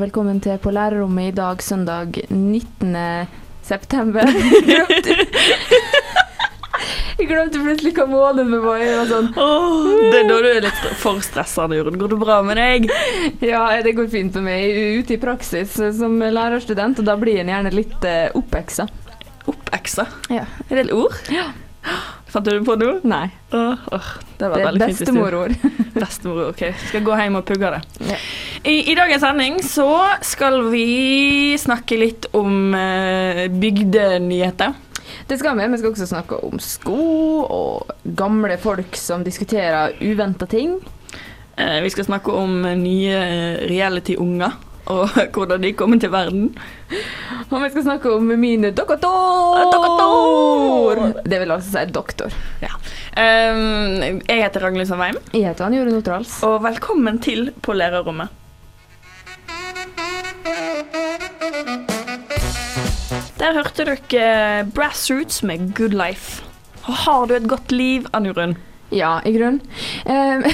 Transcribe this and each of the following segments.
og velkommen til På lærerrommet i dag, søndag 19. september. Jeg glemte plutselig hva måneden vi var og Sånn. det er da du er litt for stressa, Jorunn. Går det bra med deg? Ja, det går fint med meg. Ute i praksis som lærerstudent, og da blir en gjerne litt uh, oppeksa. Oppeksa. Ja. Er det et ord? Ja. Fant du det på nå? Nei, Oh, oh, det var det veldig fint. Bestemorord. bestemorord. Ok. Skal gå hjem og pugge det. Ja. I, I dagens sending så skal vi snakke litt om eh, bygdenyheter. Det skal vi. Vi skal også snakke om sko og gamle folk som diskuterer uventa ting. Eh, vi skal snakke om nye eh, reality-unger og hvordan de kommer til verden. Og vi skal snakke om mine doktor! Doktor! Det vil altså si doktor. Ja. Um, jeg heter Ragnhild Sandveim, Jeg heter han Jorunn Otrals. og velkommen til På lærerrommet. Der hørte dere Brassroots med Good Life. Har du et godt liv, Anurun? Ja, i grunnen. Eh,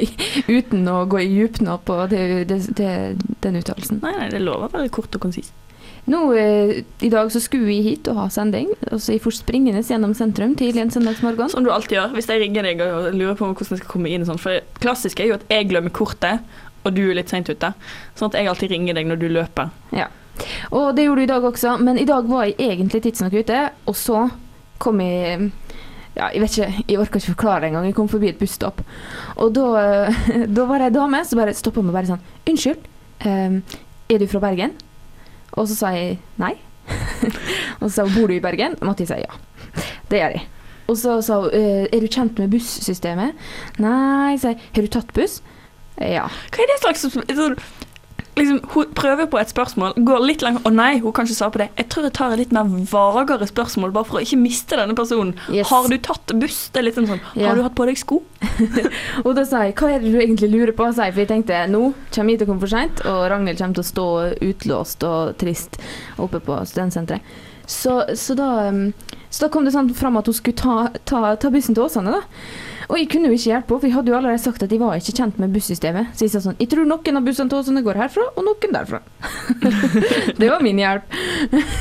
uten å gå i djup nå på det, det, det, den uttalelsen. Nei, nei, det lover å være kort og konsist. Nå, eh, I dag så skulle vi hit og ha sending, og så jeg får springende gjennom sentrum tidlig en søndagsmorgen. Som du alltid gjør hvis jeg ringer deg og lurer på hvordan jeg skal komme inn. og Sånn. For det klassiske er jo at jeg glemmer kortet, og du er litt seint ute. Sånn at jeg alltid ringer deg når du løper. Ja. Og det gjorde du i dag også, men i dag var jeg egentlig tidsnok ute, og så kom jeg ja, jeg vet ikke, jeg orker ikke forklare det engang. Jeg kom forbi et busstopp. Og da, da var det ei dame som bare stoppa meg bare sånn Unnskyld, eh, er du fra Bergen? Og så sa jeg nei. og så sa hun bor du i Bergen? Og Mattis sa ja. Det gjør jeg. Og så sa hun eh, er du kjent med bussystemet? Nei, sa jeg. Har du tatt buss? Ja. Hva er det slags sånn, liksom, Hun prøver på et spørsmål, går litt langt Å nei, hun kan ikke svare på det. Jeg tror jeg tar et litt mer vagere spørsmål, bare for å ikke miste denne personen. Yes. Har du tatt buss? Det er litt sånn sånn Ja. Har du hatt på deg sko? Og da sa jeg hva er det du egentlig lurer på? Sa jeg, for jeg tenkte nå kommer jeg til å komme for seint, og Ragnhild kommer til å stå utlåst og trist oppe på studentsenteret. Så, så, da, um, så da kom det sånn fram at hun skulle ta, ta, ta bussen til Åsane, da. Og jeg kunne jo ikke hjelpe henne, for jeg hadde jo allerede sagt at jeg var ikke kjent med bussystemet. Så jeg sa sånn Jeg tror noen av bussene til Åsane går herfra, og noen derfra. det var min hjelp.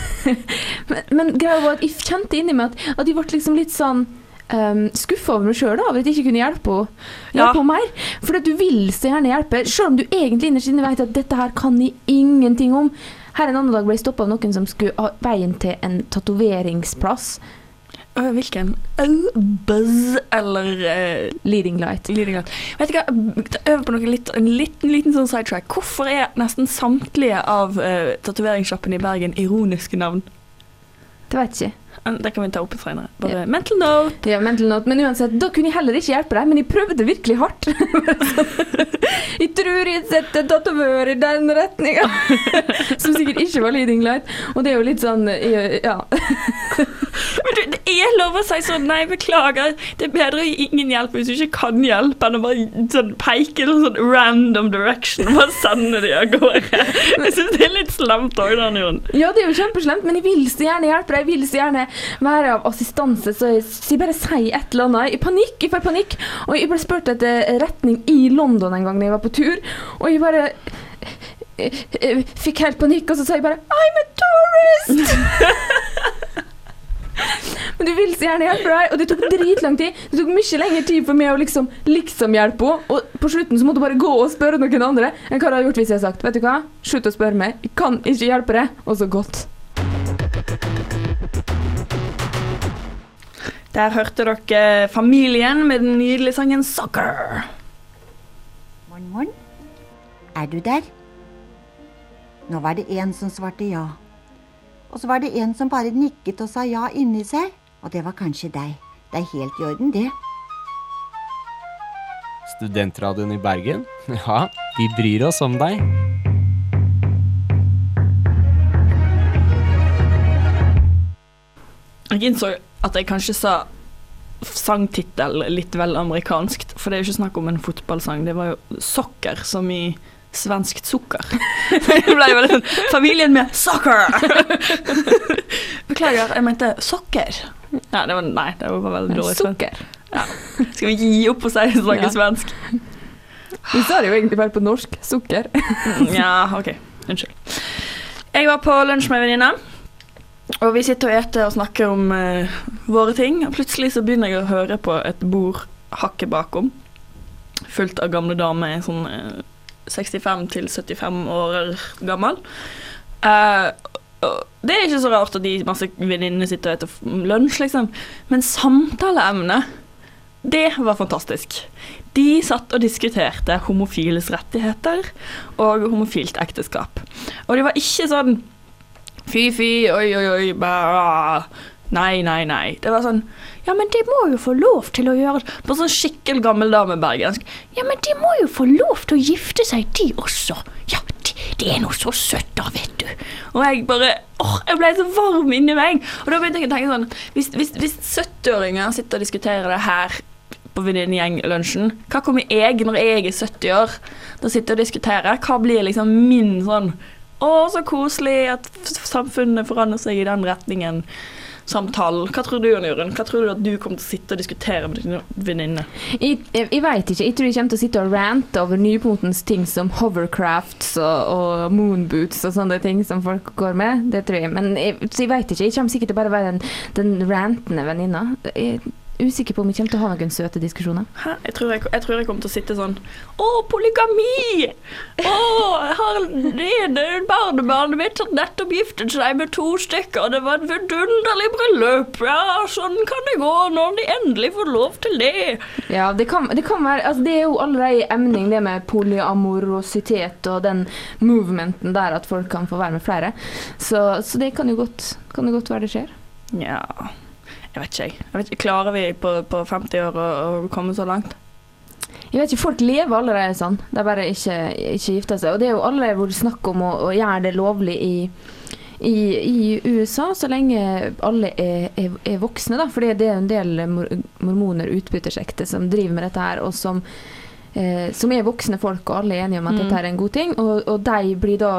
men, men greia var at jeg kjente inni meg at, at jeg ble liksom litt sånn um, skuffa over meg sjøl over at jeg ikke kunne hjelpe henne Ja. mer. For du vil så gjerne hjelpe, sjøl om du egentlig innerst inne vet at dette her kan jeg ingenting om. Her en annen dag ble jeg stoppa av noen som skulle ha veien til en tatoveringsplass. Hvilken? Buzz eller uh, Leading light. Leading light. Vet du hva, ta Øv på noe litt, en liten, liten sånn sidetrack. Hvorfor er nesten samtlige av uh, tatoveringssjappene i Bergen ironiske navn? Det jeg ikke. Det kan vi ta opp senere. Bare mental note. Ja, mental note. Men uansett, da kunne jeg heller ikke hjelpe deg, men jeg prøvde virkelig hardt. jeg tror jeg setter tatovør i den retninga. Som sikkert ikke var leading light. Og det er jo litt sånn Ja. Men er lov å si sånn Nei, beklager. Det er bedre å gi ingen hjelp hvis du ikke kan hjelpe, enn å bare sånn, peke i sånn random direction. Bare sende de av gårde. Jeg syns det er litt slemt òg, da, Jon. Ja, det er jo kjempeslemt, men jeg vil så gjerne hjelpe deg. Jeg vil så gjerne være av assistanse, så jeg, bare sier et eller annet. I panikk, jeg får panikk. Og jeg ble spurt etter retning i London en gang da jeg var på tur, og jeg bare eh, eh, fikk helt panikk, og så sa jeg bare I'm a tourist! Men du vil så gjerne hjelpe deg, og det tok dritlang tid. Det tok mye lengre tid for meg å liksom, liksom hjelpe henne. Og på slutten så måtte hun bare gå og spørre noen andre enn hva hadde gjort hvis jeg hadde sagt Vet du hva, slutt å spørre meg, jeg kan ikke hjelpe deg. Og så godt. Der hørte dere Familien med den nydelige sangen 'Soccer'. Morn, morn. Er du der? Nå var det en som svarte ja. Og så var det en som bare nikket og sa ja inni seg, og det var kanskje deg. Det er helt i orden, det. Studentradioen i Bergen? Ja, vi bryr oss om deg. Jeg innså at jeg kanskje sa sangtittel litt vel amerikanskt, for det er jo ikke snakk om en fotballsang, det var jo sokker, som i svenskt sukker. det ble jo litt sånn Familien med sukker! Beklager, jeg mente sokker. Ja, det var, nei, det var veldig dårlig. Sukker. Skal vi gi opp og si snakke Ja. svensk? Du sa det jo egentlig bare på norsk. Sukker. Ja, OK. Unnskyld. Jeg var på lunsj med venninna. og vi sitter og eter og snakker om uh, våre ting. Og plutselig så begynner jeg å høre på et bord hakket bakom, fullt av gamle damer sånn eh, 65 til 75 år gammel. Uh, det er ikke så rart at de masse venninnene sitter og spiser lunsj, liksom. Men samtaleemnet, det var fantastisk. De satt og diskuterte homofiles rettigheter og homofilt ekteskap. Og det var ikke sånn fy, fy, oi, oi, oi, bæ, nei, nei, nei. Det var sånn ja, men de må jo få lov til å gjøre. På sånn skikkelig gammel dame bergensk. Ja, men de må jo få lov til å gifte seg, de også. Ja, de, de er noe så søtt vet du. Og jeg bare åh, jeg ble så varm inni meg. Og da begynte jeg å tenke sånn hvis, hvis 70-åringer sitter og diskuterer det her på venninnegjenglunsjen, hva kommer jeg når jeg er 70 år, da sitter jeg og diskuterer? Hva blir liksom min sånn Å, så koselig at samfunnet forandrer seg i den retningen samtalen. Hva tror du, Jørund? Hva tror du at du kommer til å sitte og diskutere med dine venninner? Jeg, jeg, veit ikke. Jeg tror jeg kommer til å sitte og rante over nypotens ting som hovercrafts og, og moonboots og sånne ting som folk går med. Det tror jeg. Men jeg, så jeg veit ikke. Jeg kommer sikkert til å bare være den, den rantende venninna. Jeg usikker på om vi kommer til å ha noen søte diskusjoner. Hæ? Jeg tror jeg, jeg tror jeg kommer til å sitte sånn Å, polygami! Å, har ene barnebarnet mitt har nettopp giftet seg med to stykker, og det var et vidunderlig bryllup. Ja, sånn kan det gå når de endelig får lov til det. Ja, det kan, det kan være altså Det er jo allerede emning, det med polyamorositet og den movementen der at folk kan få være med flere. Så, så det kan jo godt, kan jo godt være det skjer. Ja Jeg vet ikke, jeg. jeg vet ikke, klarer vi på, på 50 år å, å komme så langt? Jeg vet ikke, Folk lever allerede sånn. De bare ikke, ikke gifter seg. Og det er jo allerede det snakk om å, å gjøre det lovlig i, i, i USA, så lenge alle er, er, er voksne. da, fordi det er en del mor mormoner, utbyttersekter, som driver med dette her, og som, eh, som er voksne folk, og alle er enige om at Mm. dette er en god ting. Og, og de blir da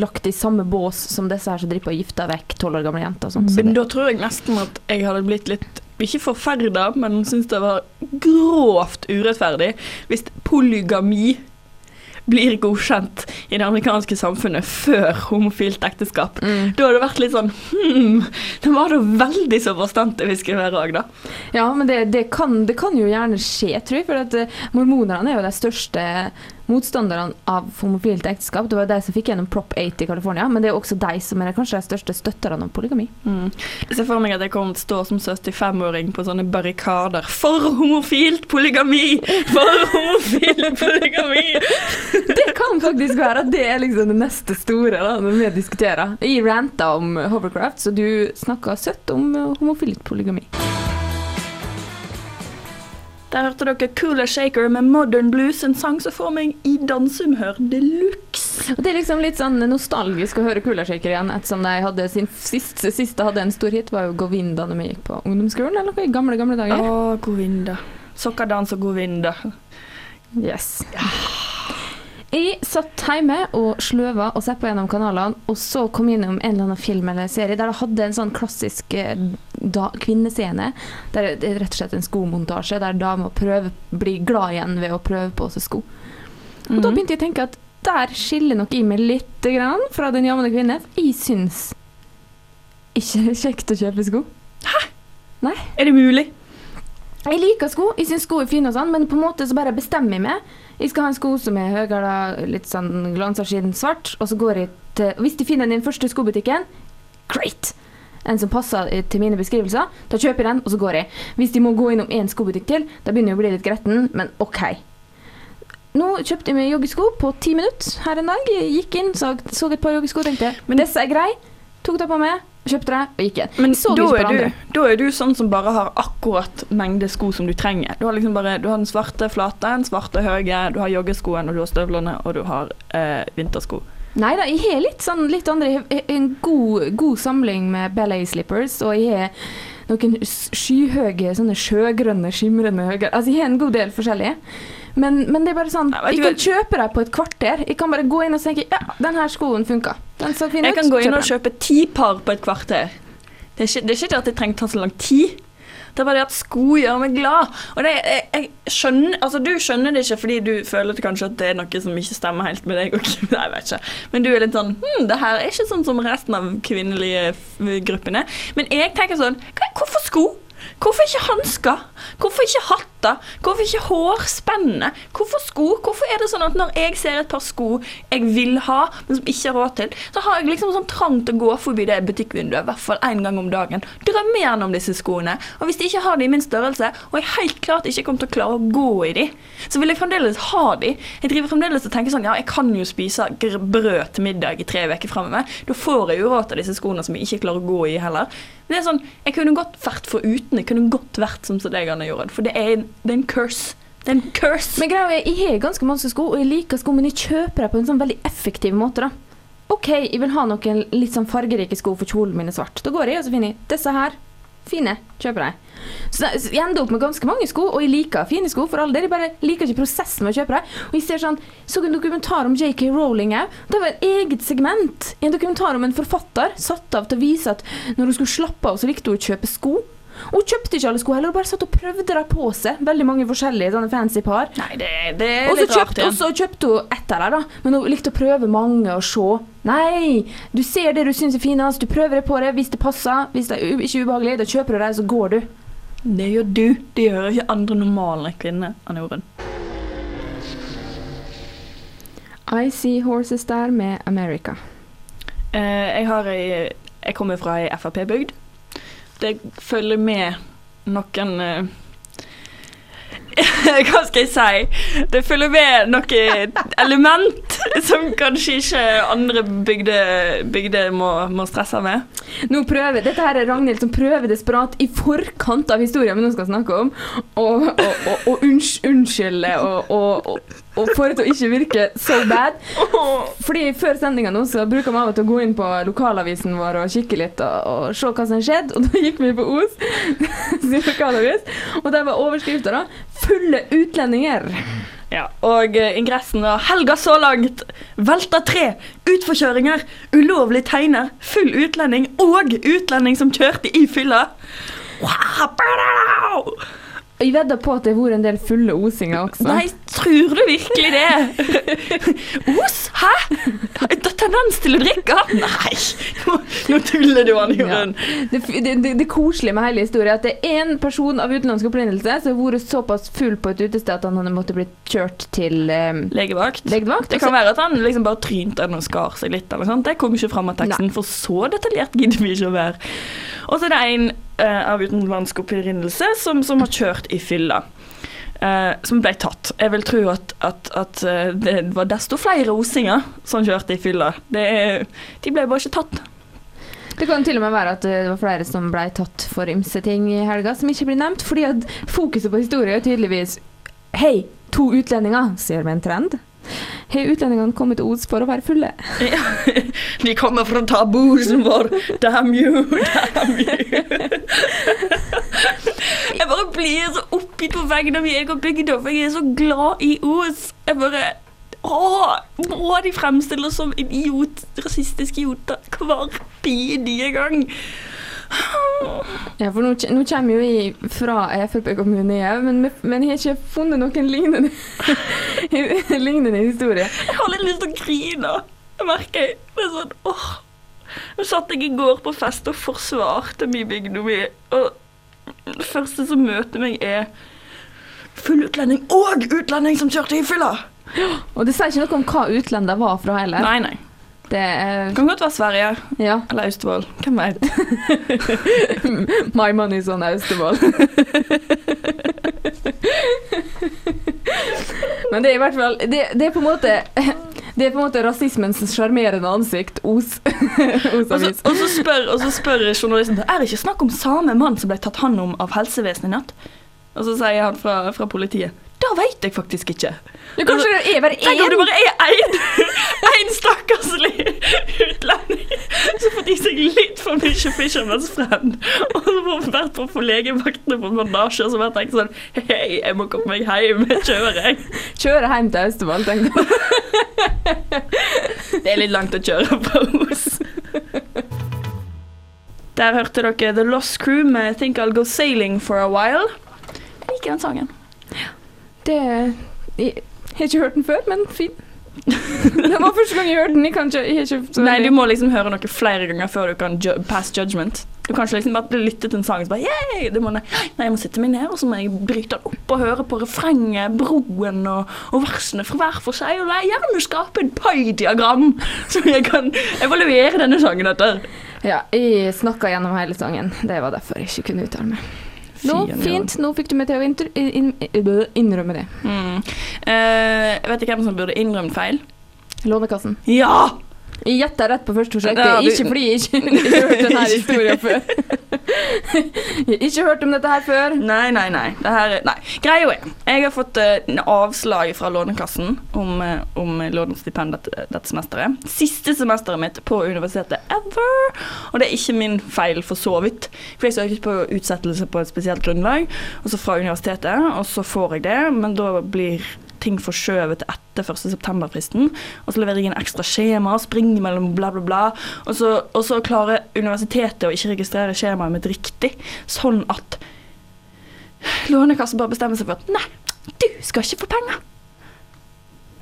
lagt i samme bås som disse her som driver og gifter vekk tolv år gamle jenter. sånn. Så Men da tror jeg nesten at jeg hadde blitt litt ikke forferda, men syns det var grovt urettferdig hvis polygami blir godkjent i det amerikanske samfunnet før homofilt ekteskap. Mm. Da hadde det vært litt sånn hmm, det var da veldig så bastante vi skulle være òg, da. Ja, men det, det, kan, det kan jo gjerne skje, tror jeg. For at eh, mormonerne er jo de største motstanderne av homofilt ekteskap. Det var de som fikk gjennom Prop 8 i California, men det er også de som er kanskje de største støtterne av polygami. Mm. Jeg ser for meg at jeg kommer til å stå som 75-åring på sånne barrikader. For homofilt polygami! For homofilt polygami! Det kan faktisk være at det er liksom det neste store da, når vi diskuterer. Jeg ranta om hovercraft, så du snakka søtt om eh, homofilt polygami. Der hørte dere Cooler Shaker med Modern Blues, en sang som får meg i dansehumør de luxe. Det er liksom litt sånn nostalgisk å høre Cooler Shaker igjen, ettersom de hadde sin siste, siste hadde en stor hit, var jo Govinda da vi gikk på ungdomsskolen, eller noe i gamle, gamle Å, dager. Govinda. Sokkadans og Govinda. Yes. Jeg satt hjemme og sløva og på gjennom kanalene, og så kom jeg innom en eller annen film eller serie der det hadde en sånn klassisk eh, da, kvinnescene. Der det er rett og slett en skomontasje der dama blir glad igjen ved å prøve på seg sko. Og da begynte jeg å tenke at der skiller nok jeg meg litt grann fra den jammende kvinne. Jeg syns ikke det er kjekt å kjøpe sko. Hæ? Er det mulig? Jeg liker sko, jeg syns sko er fine og sånn, men på en måte så bare bestemmer jeg meg. Jeg skal ha en sko som er høyere, litt sånn glansavskinn svart, og så går jeg til Hvis de finner den første skobutikken, great! En som passer til mine beskrivelser, da kjøper jeg den, og så går jeg. Hvis de må gå innom én skobutikk til, da begynner jeg å bli litt gretten, men OK. nå kjøpte jeg meg joggesko på ti minutter her en dag. Jeg gikk inn, så, så et par joggesko og tenkte Men- disse er greie. Tok det på meg, kjøpte det og gikk igjen. Men så da er, du, da er du sånn som bare har akkurat mengde sko som du trenger. Du har liksom bare Du har den svarte flate, den svarte høye, du har joggeskoen, og du har støvlene, og du har eh, vintersko. Nei da, jeg har litt, sånn, litt andre Jeg har En god, god samling med ballet slippers, og jeg har noen skyhøye, sånne sjøgrønne, skimrende høye Altså, jeg har en god del forskjellige. Men, men det er bare sånn Nei, Jeg kan kjøpe dem på et kvarter. Jeg kan bare gå inn og tenke Ja, den her skoen funka. Den så fin ut. Jeg kan gå inn og kjøpe ti par på et kvarter. Det er ikke, det er ikke det at jeg trenger ta så lang tid. Det er bare det at sko gjør meg glad. Og det, jeg, jeg skjønner, altså Du skjønner det ikke fordi du føler kanskje at det er noe som ikke stemmer helt med deg. Okay, nei, jeg vet ikke. Men du er litt sånn hm, Det her er ikke sånn som resten av kvinnelige gruppene. Men jeg tenker sånn Hvorfor sko? Hvorfor ikke hansker? Hvorfor ikke hatter? Hvorfor ikke hårspenne? Hvorfor sko? Hvorfor er det sånn at når jeg ser et par sko jeg vil ha, men som ikke har råd til, så har jeg liksom sånn trang til å gå forbi det butikkvinduet i hvert fall én gang om dagen. Drømme gjennom disse skoene. Og hvis de ikke har de i min størrelse, og jeg helt klart ikke kommer til å klare å gå i de, så vil jeg fremdeles ha de. Jeg driver fremdeles og tenker sånn, ja, jeg kan jo spise brød til middag i tre uker framover. Da får jeg jo råd til disse skoene som jeg ikke klarer å gå i heller. Men det er sånn, Jeg kunne godt vært foruten. Jeg kunne godt vært som deg, Anne Jorunn. For det er, en, det er en curse. Det er en curse. Men greia er, jeg har ganske mange sko, og jeg liker sko, men jeg kjøper dem på en sånn veldig effektiv måte. da. OK, jeg vil ha noen litt sånn fargerike sko for kjolen min er svart. Da går jeg og så finner jeg disse her. Fine. Kjøper dem. Så jeg ender opp med ganske mange sko, og jeg liker fine sko for all del. Jeg bare liker ikke prosessen med å kjøpe dem. Og jeg ser sånn, så en dokumentar om JK Rowling òg. Det var et eget segment en dokumentar om en forfatter satt av til å vise at når hun skulle slappe av, så likte hun å kjøpe sko. Hun kjøpte ikke alle sko heller, hun bare satt og prøvde dem på seg. Veldig mange forskjellige sånne fancy par. Nei, det, det er også litt litt rart og så kjøpte hun ett av dem, da. Men hun likte å prøve mange og se. Nei, du ser det du syns er finest, du prøver det på det. Hvis det passer, hvis det er ikke ubehagelig, da kjøper du det, så går du. Det gjør du. Det gjør ikke andre normale kvinner, Anne Jorunn. I See Horses der med America. Uh, jeg, har ei, jeg kommer fra ei Frp-bygd. Det følger med noen eh, Hva skal jeg si? Det følger med noe element som kanskje ikke andre bygder bygde må, må stresse med. Nå prøver, Dette her er Ragnhild som prøver desperat i forkant av historien vi nå skal snakke om, og, og, og, og unnskylde og, og, og, for for å ikke virke so bad. Fordi Før sendinga nå så bruker vi av og til å gå inn på lokalavisen vår og kikke litt og, og se hva som skjedde. Og da gikk vi på Os sin lokalavis, og der var overskrifta 'Fulle utlendinger'. Ja, og eh, ingressen var 'Helga så langt'. Velta tre. Utforkjøringer. Ulovlig tegner. Full utlending. Og utlending som kjørte i fylla. Wow! Jeg vedder på at det har vært en del fulle osinger også. Nei, tror du virkelig det? Os? Hæ? Har jeg tendens til å drikke? Nei, nå, tuller du, Anne Jorunn. Det, det, det, det koselige med hele historien er at det er en person av utenlandsk opprinnelse som har vært såpass full på et utested at han hadde måttet bli kjørt til um, Legevakt. legevakt. Det kan være at han liksom bare trynte og skar seg litt. eller sånt. Det kom ikke fram av teksten, for så detaljert gidder vi ikke å være. Og så er det en av utenlandsk opprinnelse som, som har kjørt i fylla. Uh, som ble tatt. Jeg vil tro at, at, at eh, det var desto flere osinger som kjørte i fylla. Det, de ble bare ikke tatt. Det kan til og med være at det var flere som ble tatt for ymse ting i helga, som ikke blir nevnt, fordi at fokuset på historie er tydeligvis Hei, to utlendinger, ser vi en trend? Har utlendingene kommet til Ods for å være fulle? Ja, de kommer for å ta bosen vår. Damn you, damn you. Jeg bare blir så oppgitt på vegne av min egen bygd, for jeg er så glad i Os. Jeg bare Åh, må de oss som idiot, rasistiske idioter hver bidige gang? Ja, for nå, nå kommer jo jeg fra Frp-kommune, jeg, men, men jeg har ikke funnet noen lignende, lignende historie. Jeg har litt lyst til å grine. Jeg merker det er sånn åh. Nå satt jeg i går på fest og forsvarte min bygd og det første som møter meg, er full utlending og utlending som kjørte i fylla. Og det sier ikke noe om hva utlender var fra heller. Nei, nei. Det er, kan godt være Sverige ja, eller Austevoll. Hvem vet. My money is on Austevoll. Men det er i hvert fall Det, det er på en måte Det er på en måte rasismens sjarmerende ansikt. Os. Og så, og, så spør, og så spør journalisten Er det ikke snakk om samme mann som ble tatt hånd om av helsevesenet i natt. Og så sier han fra, fra politiet Da veit jeg faktisk ikke. Ja, kanskje det er bare Tenk om det bare er én én stakkarslig utlending som får i seg litt for mye Fisherman's Friend. Og så får vært på legevaktene på bandasje og så bare tenkt sånn Hei, jeg må komme meg hjem. Kjører, jeg. Kjører hjem til Austevoll, tenker jeg. Det er litt langt å kjøre fra Os. Der hørte dere The Lost Crew med Think I'll Go Sailing for a While. Jeg liker den sangen. Det Jeg har ikke hørt den før, men fin. Det var første gang jeg hørte den. Jeg kan ikke, jeg ikke Nei, du må liksom høre noe flere ganger før du kan ju pass judgment. Du kan ikke liksom bare lytte til en sang og bare Yay! Må, nei, jeg må sitte meg ned og så må jeg bryte den opp og høre på refrenget, broen og, og versene fra hver for seg. Og jeg gjerne skape en pai-diagram som jeg kan evaluere denne sangen etter. Ja, jeg snakka gjennom hele sangen. Det var derfor jeg ikke kunne uttale meg. Nå, fint. Nå fikk du meg til å innrømme det. Mm. Eh, vet du hvem som burde innrømme feil? Lånekassen. Ja! Jeg gjetta rett på første forsøk. Ja, du- ikke fordi jeg ikke jeg har hørt denne historien før. Jeg har ikke hørt om dette her før. Nei, nei, nei. Er, nei. Greia er, jeg har fått en avslag fra Lånekassen om, eh, om lånestipend dette, dette semesteret. Siste semesteret mitt på universitetet ever. Og det er ikke min feil, for så vidt. For jeg søkte på utsettelse på et spesielt grunnlag, og så fra universitetet, og så får jeg det, men da blir ting forskjøvet til etter 1. september-fristen. Og så leverer jeg inn ekstra skjema, springer mellom bla, bla, bla. Og så, og så klarer universitetet å ikke registrere skjemaet mitt riktig, sånn at Lånekassen bare bestemmer seg for at nei, du skal ikke få penger.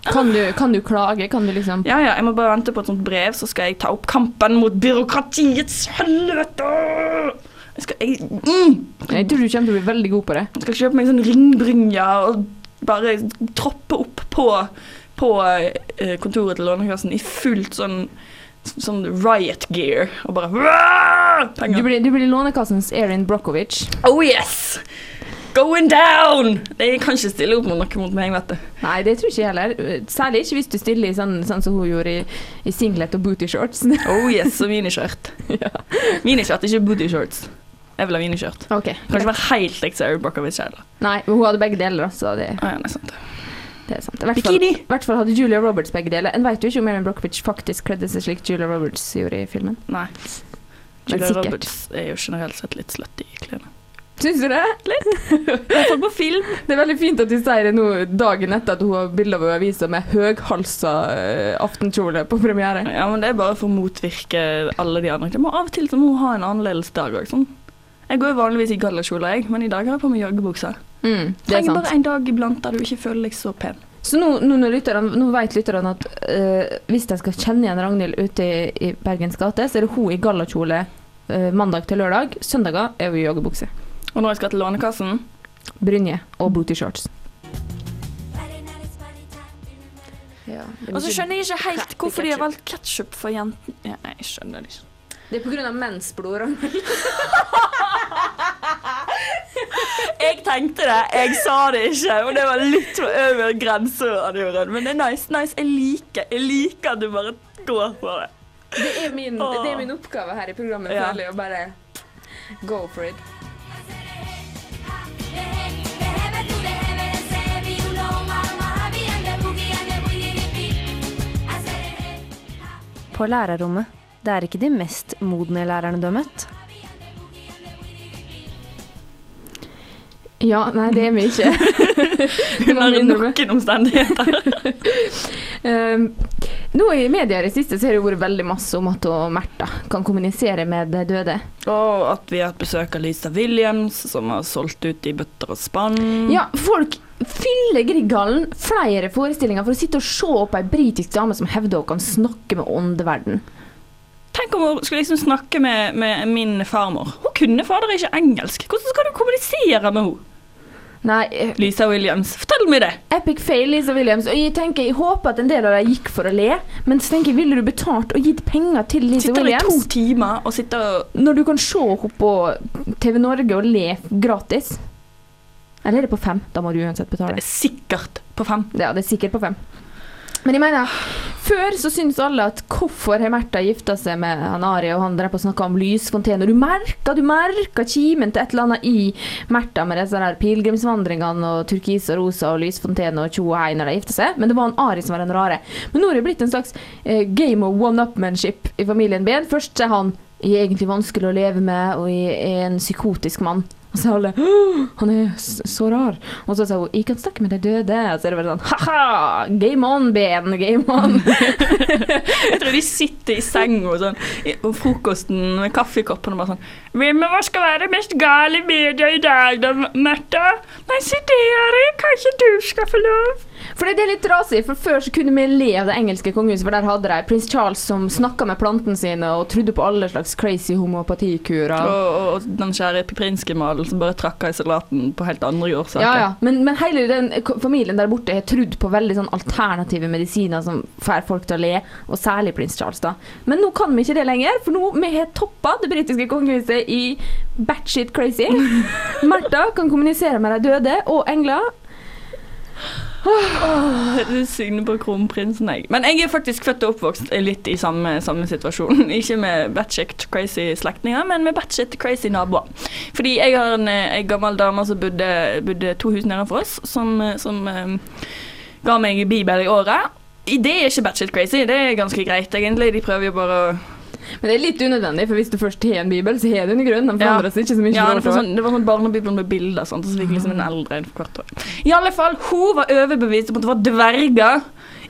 Kan du, kan du klage? Kan du liksom Ja, ja, jeg må bare vente på et sånt brev, så skal jeg ta opp kampen mot byråkratiets helvete. Jeg skal, jeg, mm, Jeg tror du kommer til å bli veldig god på det. jeg skal kjøpe meg sånn ringbrynje og bare troppe opp på, på eh, kontoret til Lånekassen i fullt sånn Sånn riot gear og bare «Wah!» Du blir, du blir Lånekassens Erin Brockovich. Oh yes! Going down! Jeg kan ikke stille opp mot noe mot meg, vet du. Nei, det tror ikke jeg heller. Særlig ikke hvis du stiller i sånn, sånn som hun gjorde i, i singlet og booty shorts. Oh yes, og miniskjørt. Miniskjørt, ikke booty shorts. Jeg vil ha vinekjørt. Okay. Kan ikke være helt likt Sarah Brockovich heller. Nei, men hun hadde begge deler, så det, Ah, ja, det er sant. det er sant. I hvert fall, i hvert fall hadde Julia Roberts begge deler. En vet jo ikke om Erin Brockovich faktisk kledde seg slik Julia Roberts gjorde i filmen. Nei. Julia. Roberts er jo generelt sett litt slutty i klærne. Syns du det? Iallfall på film. Det er veldig fint at du sier det nå dagen etter at hun har bilde av avisa med høghalsa uh, aftenkjole på premiere. Ja, men det er bare for å motvirke alle de andre. Må Av og til så må hun ha en annerledes dag òg. Sånn. Jeg går jo vanligvis i gallakjole, jeg, men i dag har jeg på meg joggebukse. Mm, det er Trenger sant. bare en dag iblant der du ikke føler deg så pen. Så nå, nå, når lytterne, nå vet lytterne at uh, hvis de skal kjenne igjen Ragnhild ute i, i Bergens gate, så er det hun i gallakjole uh, mandag til lørdag. Søndager er hun i joggebukse. Og når jeg skal til Lånekassen Brynje og booty shorts. Ja, Og så skjønner jeg ikke helt hvorfor de har valgt ketsjup for jentene. Ja, jeg skjønner det ikke. Det er av mensblod, Ragnhild. Jeg tenkte det, jeg sa det ikke, og det var litt over grenseradioen. Men det er nice, nice. Jeg liker, jeg liker at du bare går for det. Det er min, det er min oppgave her i programmet, Ja. føler å bare go for it. På lærerrommet. Det er ikke de mest modne lærerne du har møtt. Ja, nei, det er vi ikke. Hun Under noen omstendigheter. Um, nå I media i det siste så har det vært veldig masse om at Märtha kan kommunisere med de døde. Og at vi har hatt besøk av Lisa Williams, som har solgt ut i bøtter og spann. Ja, folk fyller Grieghallen flere forestillinger for å sitte og se på ei britisk dame som hevder hun kan snakke med åndeverden. Tenk om hun skulle liksom snakke med, med min farmor. Hun kunne fader ikke engelsk. Hvordan skal du kommunisere med henne? Nei, eh, Lisa Williams, fortell meg det. epic fail, Lisa Williams. Og jeg tenker, jeg håper at en del av dem gikk for å le, men så tenker jeg, ville du betalt og gitt penger til Lisa Sitter i to Williams timer og sitter og når du kan se henne på TV Norge og le gratis? Eller er det på fem? Da må du uansett Det betale. er sikkert På fem. Ja, det er sikkert på fem. Men jeg mener, før så syntes alle at hvorfor har Märtha gifta seg med han Ari, og han drev på snakka om lysfontene, du merka, du merka kimen til et eller annet i Märtha med disse der pilegrimsvandringene og turkis og rosa og lysfontene og tjo og hei når de gifta seg, men det var han Ari som var den rare. Men nå har det blitt en slags eh, game of one-upmanship i familien Ben. Først er han jeg er egentlig vanskelig å leve med, og jeg er en psykotisk mann. Og så alle Han er så rar. Og så sa hun 'Jeg kan snakke med de døde'. Og så er det bare sånn ha-ha! Game on, Ben! Game on! Jeg tror de sitter i senga og sånn og frokosten med kaffekoppen og bare sånn Hvem av oss skal være det mest gale media i dag, da, Märtha? Nei, se der, kanskje du skal få lov? For det er litt trasig, for før så kunne vi le av det engelske kongehuset, for der hadde de prins Charles som snakka med plantene sine og trodde på alle slags crazy homopatikurer. Og, og den kjære piprinskemalen som bare trakka i salaten på helt andre årsaker. Ja, ja. Men, men hele den familien der borte har trodd på veldig sånn alternative medisiner som får folk til å le, og særlig prins Charles, da. Men nå kan vi ikke det lenger, for nå vi har toppa det britiske kongehuset i batshit crazy. Märtha kan kommunisere med de døde og engler. Du synger på kronprinsen, jeg. Men jeg er faktisk født og oppvokst litt i samme, samme situasjon. Ikke med batshit crazy slektninger, men med batshit crazy naboer. Fordi jeg har en, eh, en gammel dame som bodde, bodde to hus nedenfor oss, som, eh, som um, ga meg bibel i året. Det er ikke batshit crazy, det er ganske greit, egentlig. De prøver jo bare å Men det er litt unødvendig, for hvis du først har en bibel, så har du en grunn. Den forandrer seg ikke så mye. Ja, det var sånn, det var sånn barnebibelen med bilder, sånn, så fikk liksom en eldre en for hvert år. I alle fall, hun var overbevist om at det var dverger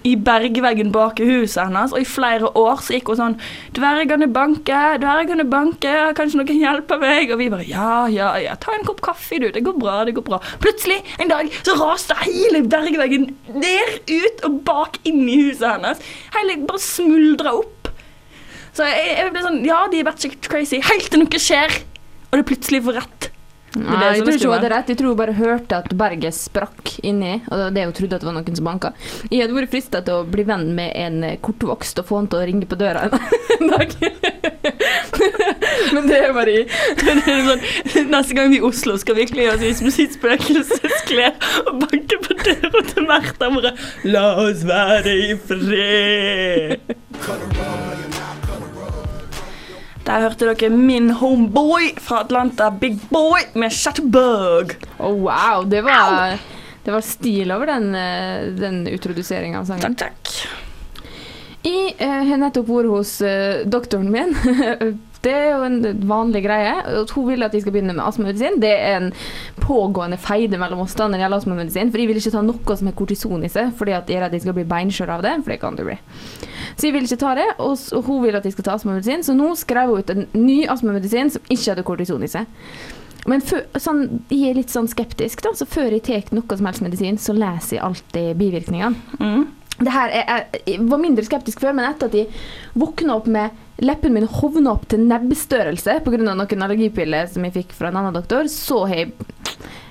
i bergveggen bak huset hennes, og i flere år så gikk hun sånn 'Dvergene banker, dvergene banker, kanskje noen hjelper meg?' Og vi bare 'Ja, ja, ja, ta en kopp kaffe, du. Det går bra, det går bra'. Plutselig, en dag, så raste hele bergveggen ned, ut og bak inn i huset hennes. Hele bare smuldra opp. Så jeg, jeg ble sånn Ja, de er batshit crazy, helt til noe skjer, og det plutselig får rett. Nei, jeg tror ikke hun hadde rett. Jeg tror hun bare hørte at berget sprakk inni, og det var det hun trodde at det var noen som banka. Jeg hadde vært frista til å bli venn med en kortvokst og få han til å ringe på døra en dag. Men det er bare Det er sånn, neste gang vi i Oslo, skal vi kle oss i spøkelsesklær og banke på døra til Märtha og bare La oss være i fred. Der hørte dere min homeboy fra Atlanta, Big Boy, med Chatterbug. Oh, wow, det var, det var stil over den, eh, den utroduseringa av sangen. Takk, takk. Jeg eh, har nettopp vært hos eh, doktoren min. Det er jo en vanlig greie. at Hun vil at de skal begynne med astmamedisin. Det er en pågående feide mellom oss da når det gjelder astmamedisin. For de vil ikke ta noe som har kortison i seg, fordi at de er redd de skal bli beinskjør av det. For det kan du bli. Så de vil ikke ta det, og hun vil at de skal ta astmamedisin. Så nå skrev hun ut en ny astmamedisin som ikke hadde kortison i seg. Men før, sånn, jeg er litt sånn skeptisk, da, så før jeg tar noe som helst medisin, så leser jeg alltid bivirkningene. Mm. Det er, jeg var mindre skeptisk før, men etter at jeg våkna opp med leppen min hovna opp til nebbstørrelse pga. noen allergipiller som jeg fikk fra en annen doktor, så har jeg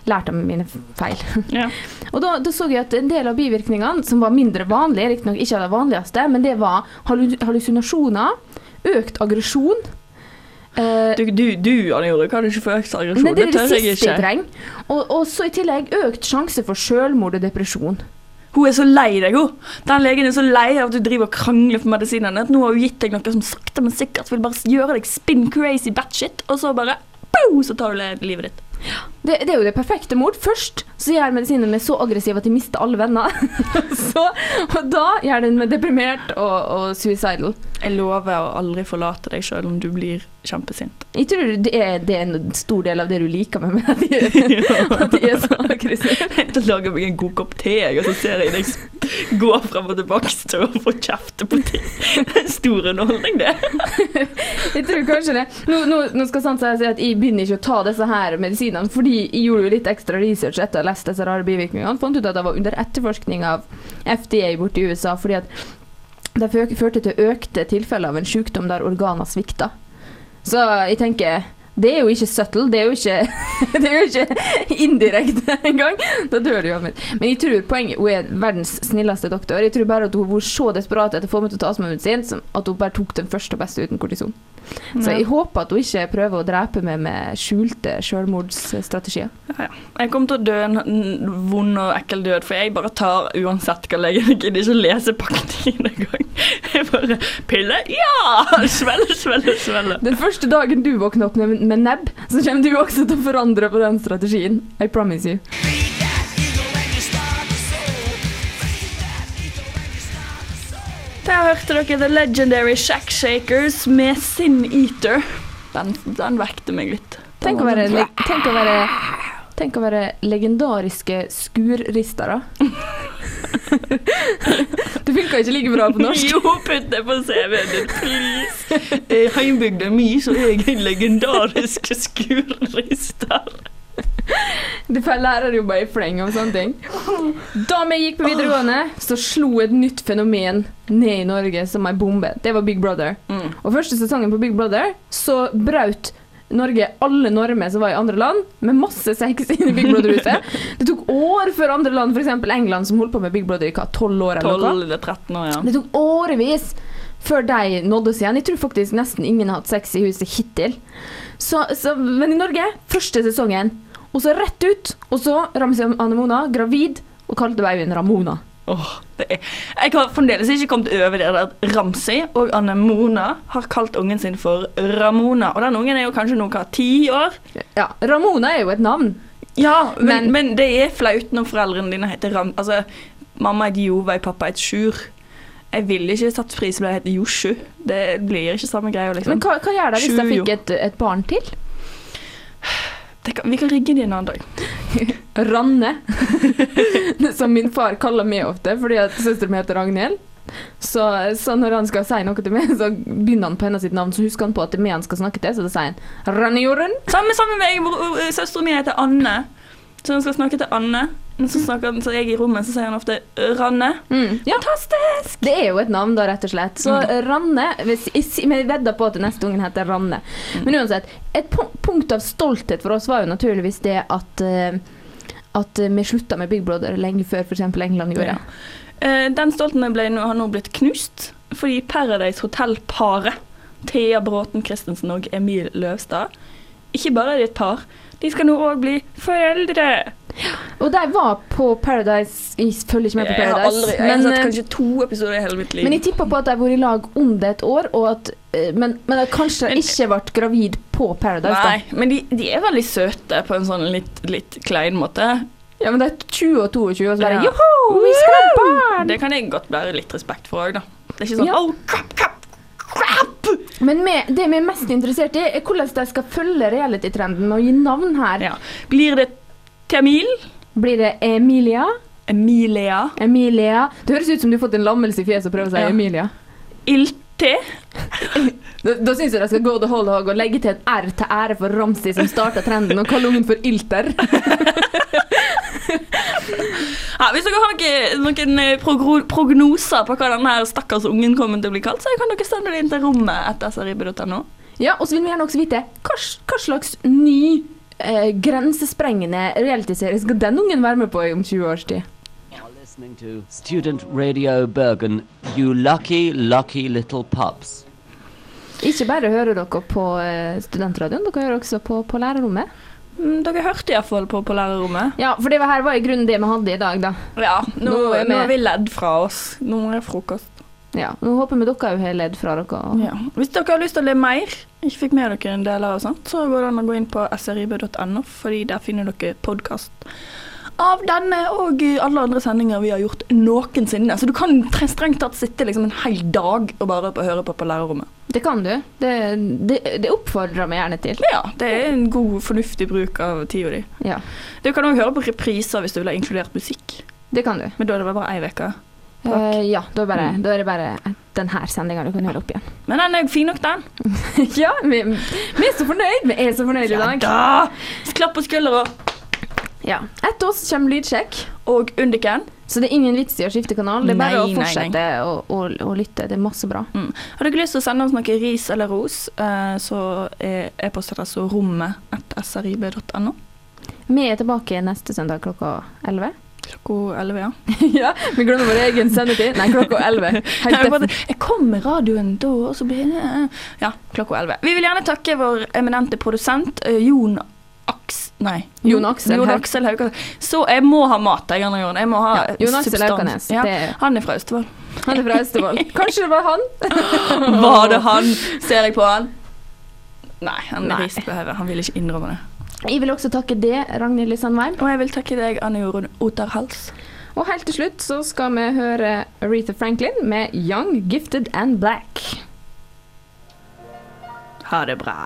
lært av mine feil. Ja. Og da, da så jeg at en del av bivirkningene, som var mindre vanlige, riktignok ikke av de vanligste, men det var hallu- hallusinasjoner, økt aggresjon Uh, Du, du, du Anne Jorde, kan du ikke få økt aggresjon? Det er det tør jeg jeg ikke. trenger. Og, og så i tillegg økt sjanse for selvmord og depresjon. Hun er så lei deg, hun. Den legen er så lei av at du driver og krangler for medisinene. At nå har hun gitt deg noe som sakte, men sikkert vil bare gjøre deg spin crazy batshit, og så bare boom, så tar du livet ditt. Det, det er jo det perfekte mord. Først så gjør medisinen meg så aggressiv at jeg mister alle venner. så, og da gjør den meg deprimert og, og suicidal. Jeg lover å aldri forlate deg sjøl om du blir kjempesint. Jeg tror det er, det er en stor del av det du liker med meg, at jeg, at jeg er så aggressiv. Jeg lager meg en god kopp te, og så ser jeg deg gå frem og tilbake stå og få kjefte på ting. Det er stor underholdning, det. Jeg tror kanskje det. Nå, nå, nå skal sant si at jeg begynner ikke å ta disse her medisinene, fordi jeg gjorde jo litt ekstra research etter å ha lest disse rare bivirkningene. Fant ut at det var under etterforskning av FDA borte i USA, fordi at det førte til økte tilfeller av en sykdom der organer svikta. Så jeg tenker Det er jo ikke subtle, det er jo ikke, det er jo ikke indirekte engang. Da dør du jo av mitt. Men jeg tror poenget Hun er verdens snilleste doktor. Jeg tror bare at hun var så desperat etter å få meg til å ta astmaen sin at hun bare tok den første og beste uten kortison. Så jeg håper at hun ikke prøver å drepe meg med skjulte selvmordsstrategier. Ja, ja. Jeg kommer til å dø en vond og ekkel død, for jeg bare tar uansett hva legen Jeg gidder ikke å lese pakningen engang. Jeg bare Pille? Ja! Svelle, svelle, svelle. Den første dagen du våkner opp med, nebb, så kommer du også til å forandre på den strategien. I promise you. Der hørte dere The Legendary Shack Shakers med Sin Eater. Den, den vekte meg litt. Tenk å være, le- tenk å være Tenk å være legendariske skurristere. funka ikke like bra på norsk. Jo, putt det på CV-en din, please. I heimbygda mi så er jeg en legendarisk skurrister. Du får bare i fleng om sånne ting. Da vi gikk på videregående, så slo et nytt fenomen ned i Norge som ei bombe. Det var Big Brother. Mm. Og første sesongen på Big Brother så braut Norge alle normer som var i andre land, med masse sex inn i Big Brother-huset. Det tok år før andre land, f.eks. England, som holdt på med Big Brother i hva, 12 år eller 12 noe. eller 13 år, ja. Det tok årevis før de nådde oss igjen. Jeg tror faktisk nesten ingen har hatt sex i huset hittil. Så, så, men i Norge, første sesongen, og så rett ut, og så Ramsi Anemona, gravid, og kalte babyen Ramona. Det er. Jeg har fremdeles ikke kommet over det at Ramsi og Anne-Mona har kalt ungen sin for Ramona. Og den ungen er jo kanskje noe ti år? Ja, Ramona er jo et navn. Ja, men, Men- men, det er flaut når foreldrene dine heter Ram... Altså, mamma et Jovei, pappa et Sjur. Jeg ville ikke satt pris på det heter Josju. Det blir ikke samme greia, liksom. Men hva, hva gjør det hvis de fikk et, et barn til? Det kan, vi kan rigge det en annen dag. Ranne. Som min far kaller meg ofte, fordi at søsteren min heter Ragnhild. Så, så når han skal si noe til meg, så begynner han på hennes navn, så husker han på at det er meg han skal snakke til, så da sier han Rannejorden. Samme samme med meg. Søsteren min heter Anne. Så han skal snakke til Anne. Så snakker han, så jeg i rommet, så sier han ofte Ranne. Mm. Ja, Fantastisk! det er jo et navn, da, rett og slett. Så Ranne hvis, jeg, si- Men jeg vedder på at neste ungen heter Ranne. Men uansett, et punkt av stolthet for oss var jo naturligvis det at eh, at vi slutta med Big Brother lenge før f.eks. England gjorde. Ja. Eh, Den stoltheten ble har nå blitt knust, fordi Paradise Hotel-paret, Thea Bråten Christensen og Emil Løvstad, ikke bare er de et par, de skal nå òg bli foreldre. Og de var på Paradise Jeg følger ikke med på Jeg har Paradise. aldri, jeg har men, sett eh, kanskje to episoder i hele mitt liv. men jeg tipper på at de har vært i lag under et år, og at, eh, men, men de kanskje Men- ikke ble gravid på Paradise. Nei, men de, de er veldig søte på en sånn litt, litt klein måte. Ja, men de er 20 og 22, og så bare Ja. Joho, vi skal ha barn! Det kan jeg godt bære litt respekt for òg, da. Det er ikke sånn Ja. oh, crap, crap, crap! Men med, det vi er mest interessert i, er hvordan de skal følge reality-trenden og gi navn her. Ja. Blir det Tamil? Blir det Emilia? Emilia? Emilia? Det høres ut som du har fått en lammelse i fjeset og prøver å si Ja. Emilia. Ilte? Da, da syns jeg de skal gå the whole hog og legge til et R til ære for Ramsi som starta trenden, og kalle ungen for Ilter. Ja, hvis dere har noen, noen eh, prognoser på hva denne stakkars ungen kommer til å bli kalt, så kan dere sende det inn til rommet etter srib.no. Ja, og så vil vi gjerne også vite hva, hva slags ny eh, grensesprengende realityserie skal den ungen være med på om 20 års tid? Listening to Student Radio Bergen, you lucky, lucky little pups. Ikke bare hører dere på eh, studentradioen, dere hører også på, på lærerrommet. Mm, Dere hørte iallfall på, på lærerrommet. Ja, for det var her var i grunnen det vi hadde i dag, da. Ja, nå, Nå er nå vi- er vi ledd fra oss. Nå er det frokost. Ja, Nå håper vi dere har ledd fra dere. Ja. Hvis dere har lyst til å le mer, ikke fikk med dere en del av og sånt, så går det an å gå inn på srib.no, fordi der finner dere podkast av denne og alle andre sendinger vi har gjort noensinne. Så du kan strengt tatt sitte liksom en hel dag og bare høre på på lærerrommet. Det kan du. Det, det, det oppfordrer vi gjerne til. Ja, det er en god, fornuftig bruk av tida di. Ja, Du kan òg høre på repriser hvis du vil ha inkludert musikk, det kan du. men da er det bare ei uke. Uh, ja, da, er bare, da er det bare denne sendinga du kan høre opp igjen. Men den er fin nok, den. ja, vi, vi er så fornøyd. Vi er så fornøyd i dag. da! Klapp på skuldra. Ja. Etter oss kommer lydsjekk. Og Undiken. Så det er ingen vits i å skifte kanal. Det er bare Nei, å nei, fortsette å, å, å lytte. Det er masse bra. Mm. Har dere lyst til å sende oss noe ris eller ros, eh, så er e-postadressa rommet.srib.no. Vi er tilbake neste søndag klokka 11. Klokka 11, ja. ja, vi glemmer vår egen sendetid. Nei, klokka 11. Helt Jeg, bare, jeg kom med radioen da, og så blir det Ja, klokka 11. Vi vil gjerne takke vår eminente produsent eh, Jon Aks... Nei. Jon Aksel Jon Aksel Haukanes. Så jeg må ha mat, jeg, Anna Jorunn. Jeg må ha Ja, Jon Aksel substans. Ja, han er fra Austevoll. Han er fra Austevoll. Kanskje det var han? Var det han? Ser jeg på han? Nei, han Nei. rister på hodet. Han vil ikke innrømme det. Jeg vil også takke det, Ragnhild Lysandveien. Og jeg vil takke deg, Anne Jorunn Oterhals. Og helt til slutt så skal vi høre Aretha Franklin med 'Young, Gifted and Black'. Ha det bra.